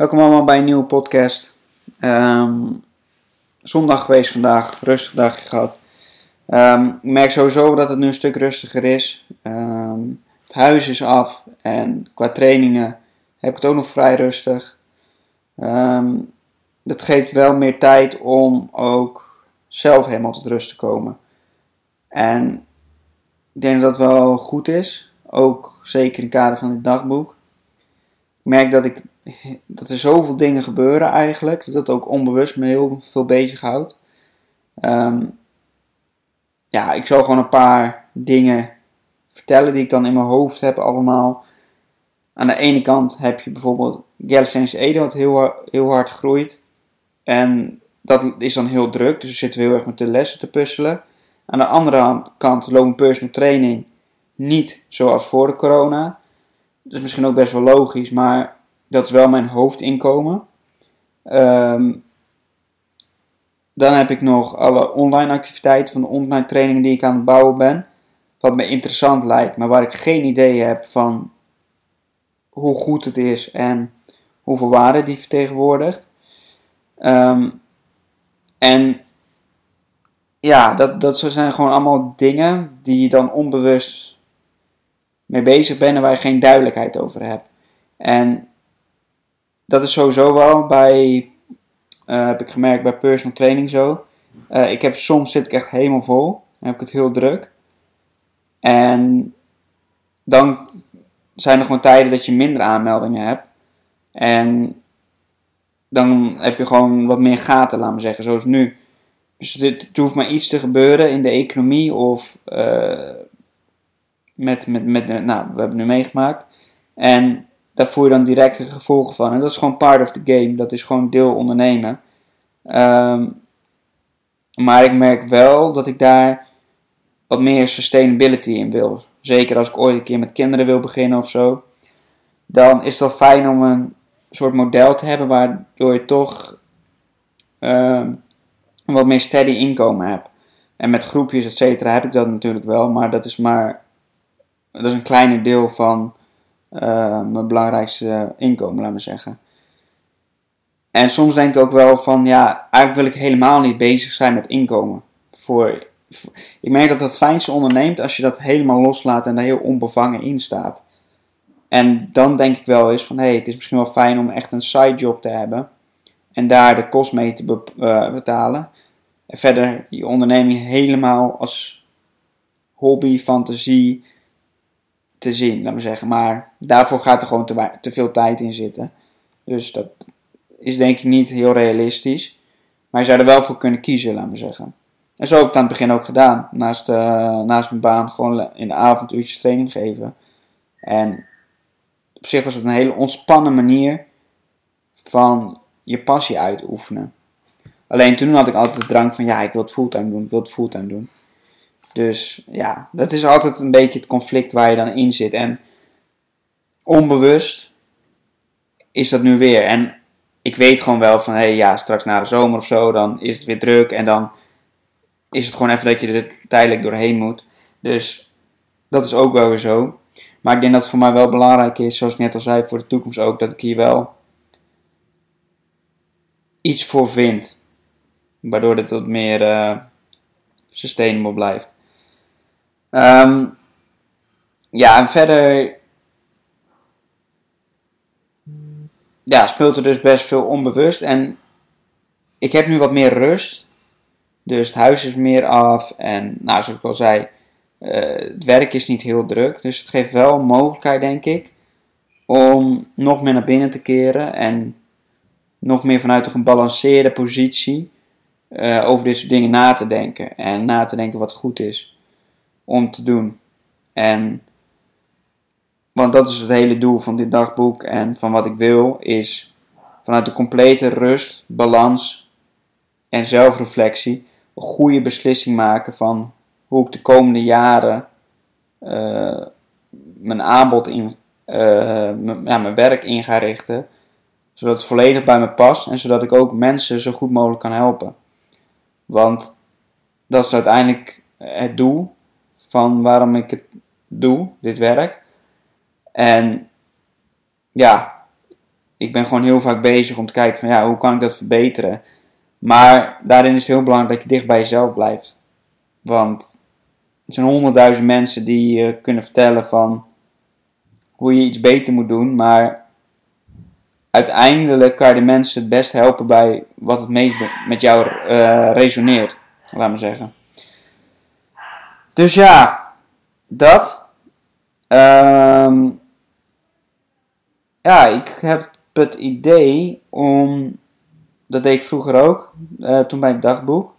Welkom allemaal bij een nieuwe podcast. Ehm, zondag geweest vandaag, rustig dagje gehad. Ehm, ik merk sowieso dat het nu een stuk rustiger is. Ehm, het huis is af en qua trainingen heb ik het ook nog vrij rustig. dat geeft wel meer tijd om ook zelf helemaal tot rust te komen. En ik denk dat dat wel goed is. Ook zeker in het kader van dit dagboek. Ik merk dat ik dat er zoveel dingen gebeuren eigenlijk, dat ook onbewust me heel veel bezighoudt. Um, ja, ik zal gewoon een paar dingen vertellen die ik dan in mijn hoofd heb allemaal. Aan de ene kant heb je bijvoorbeeld Galaxy Edo dat heel, heel hard groeit. En dat is dan heel druk, dus we zitten heel erg met de lessen te puzzelen. Aan de andere kant loopt personal training niet zoals voor de corona. Dat is misschien ook best wel logisch, maar dat is wel mijn hoofdinkomen. Ehm, dan heb ik nog alle online activiteiten van de online trainingen die ik aan het bouwen ben. Wat me interessant lijkt, maar waar ik geen idee heb van hoe goed het is en hoeveel waarde die vertegenwoordigt. Ehm, en ja, dat, dat zijn gewoon allemaal dingen die je dan onbewust mee bezig bent en waar je geen duidelijkheid over hebt. En dat is sowieso wel bij, uh, heb ik gemerkt bij personal training zo. Uh, ik heb, soms zit ik echt helemaal vol. Dan heb ik het heel druk. En dan zijn er gewoon tijden dat je minder aanmeldingen hebt. En dan heb je gewoon wat meer gaten, laat me zeggen, zoals nu. Dus het, hoeft maar iets te gebeuren in de economie of uh, met, met, met, nou, we hebben nu meegemaakt. En daar voer je dan direct de gevolgen van. En dat is gewoon part of the game. Dat is gewoon deel ondernemen. Ehm, maar ik merk wel dat ik daar wat meer sustainability in wil. Zeker als ik ooit een keer met kinderen wil beginnen of zo. Dan is het wel fijn om een soort model te hebben waardoor je toch ehm, wat meer steady inkomen hebt. En met groepjes, et cetera, heb ik dat natuurlijk wel. Maar dat is maar dat is een kleiner deel van uh, mijn belangrijkste inkomen, laat me zeggen. En soms denk ik ook wel van, ja, eigenlijk wil ik helemaal niet bezig zijn met inkomen. Voor, ik merk dat het fijnste onderneemt als je dat helemaal loslaat en daar heel onbevangen in staat. En dan denk ik wel eens van, hé, hey, het is misschien wel fijn om echt een sidejob te hebben. En daar de kost mee te uh, betalen. En verder je onderneming helemaal als hobby, fantasie, te zien, laat maar zeggen. Maar daarvoor gaat er gewoon te, veel tijd in zitten. Dus dat is denk ik niet heel realistisch. Maar je zou er wel voor kunnen kiezen, laat maar zeggen. En zo heb ik het aan het begin ook gedaan. Naast, uh, naast mijn baan gewoon in de avonduurtjes training geven. En op zich was het een hele ontspannen manier van je passie uitoefenen. Alleen toen had ik altijd de drang van ja, ik wil het fulltime doen, ik wil het fulltime doen. Dus ja, dat is altijd een beetje het conflict waar je dan in zit. En onbewust is dat nu weer. En ik weet gewoon wel van, hé hey, ja, straks na de zomer of zo, dan is het weer druk. En dan is het gewoon even dat je er tijdelijk doorheen moet. Dus dat is ook wel weer zo. Maar ik denk dat het voor mij wel belangrijk is, zoals ik net al zei, voor de toekomst ook, dat ik hier wel iets voor vind. Waardoor het wat meer uh, sustainable blijft. Um, ja, en verder ja, speelt er dus best veel onbewust. En ik heb nu wat meer rust. Dus het huis is meer af. En nou, zoals ik al zei, uh, het werk is niet heel druk. Dus het geeft wel een mogelijkheid, denk ik, om nog meer naar binnen te keren. En nog meer vanuit een gebalanceerde positie uh, over dit soort dingen na te denken. En na te denken wat goed is om te doen. En Want dat is het hele doel van dit dagboek en van wat ik wil, is vanuit de complete rust, balans en zelfreflectie een goede beslissing maken van hoe ik de komende jaren uh, mijn aanbod in, uh, ja, mijn werk in ga richten. Zodat het volledig bij me past en zodat ik ook mensen zo goed mogelijk kan helpen. Want dat is uiteindelijk het doel van waarom ik het doe, dit werk. En ja, ik ben gewoon heel vaak bezig om te kijken van ja, hoe kan ik dat verbeteren. Maar daarin is het heel belangrijk dat je dicht bij jezelf blijft. Want er zijn honderdduizend mensen die je kunnen vertellen van hoe je iets beter moet doen. Maar uiteindelijk kan je de mensen het best helpen bij wat het meest met jou uh, resoneert. Laat me zeggen. Dus ja, dat. Um, ja, ik heb het idee om, dat deed ik vroeger ook, uh, toen bij het dagboek,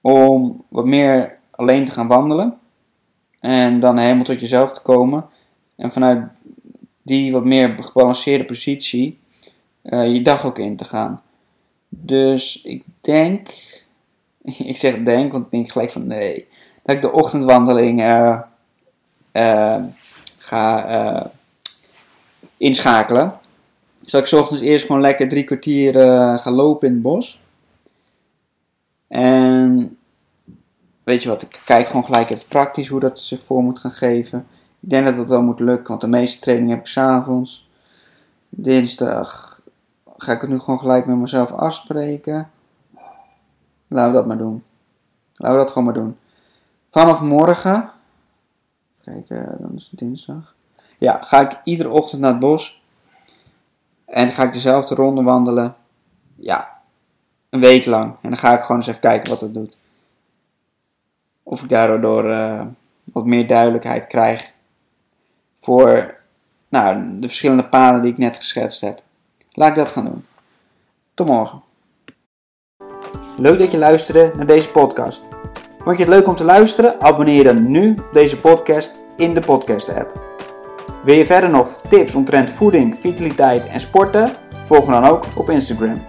om wat meer alleen te gaan wandelen. En dan helemaal tot jezelf te komen. En vanuit die wat meer gebalanceerde positie uh, je dag ook in te gaan. Dus ik denk, ik zeg denk, want ik denk gelijk van nee, dat ik de ochtendwandeling uh, uh, ga inschakelen. Zal ik ochtends eerst gewoon lekker drie kwartier gaan lopen in het bos. En weet je wat, ik kijk gewoon gelijk even praktisch hoe dat zich voor moet gaan geven. Ik denk dat dat wel moet lukken, want de meeste training heb ik s'avonds. Dinsdag ga ik het nu gewoon gelijk met mezelf afspreken. Laten we dat maar doen. Laten we dat gewoon maar doen. Vanaf morgen, even kijken, dan is het dinsdag. Ja, ga ik iedere ochtend naar het bos. En ga ik dezelfde ronde wandelen. Ja, een week lang. En dan ga ik gewoon eens even kijken wat het doet. Of ik daardoor uh, wat meer duidelijkheid krijg voor nou, de verschillende paden die ik net geschetst heb. Laat ik dat gaan doen. Tot morgen. Leuk dat je luisterde naar deze podcast. Vond je het leuk om te luisteren? Abonneer dan nu deze podcast in de podcast app. Wil je verder nog tips omtrent voeding, vitaliteit en sporten? Volg me dan ook op Instagram.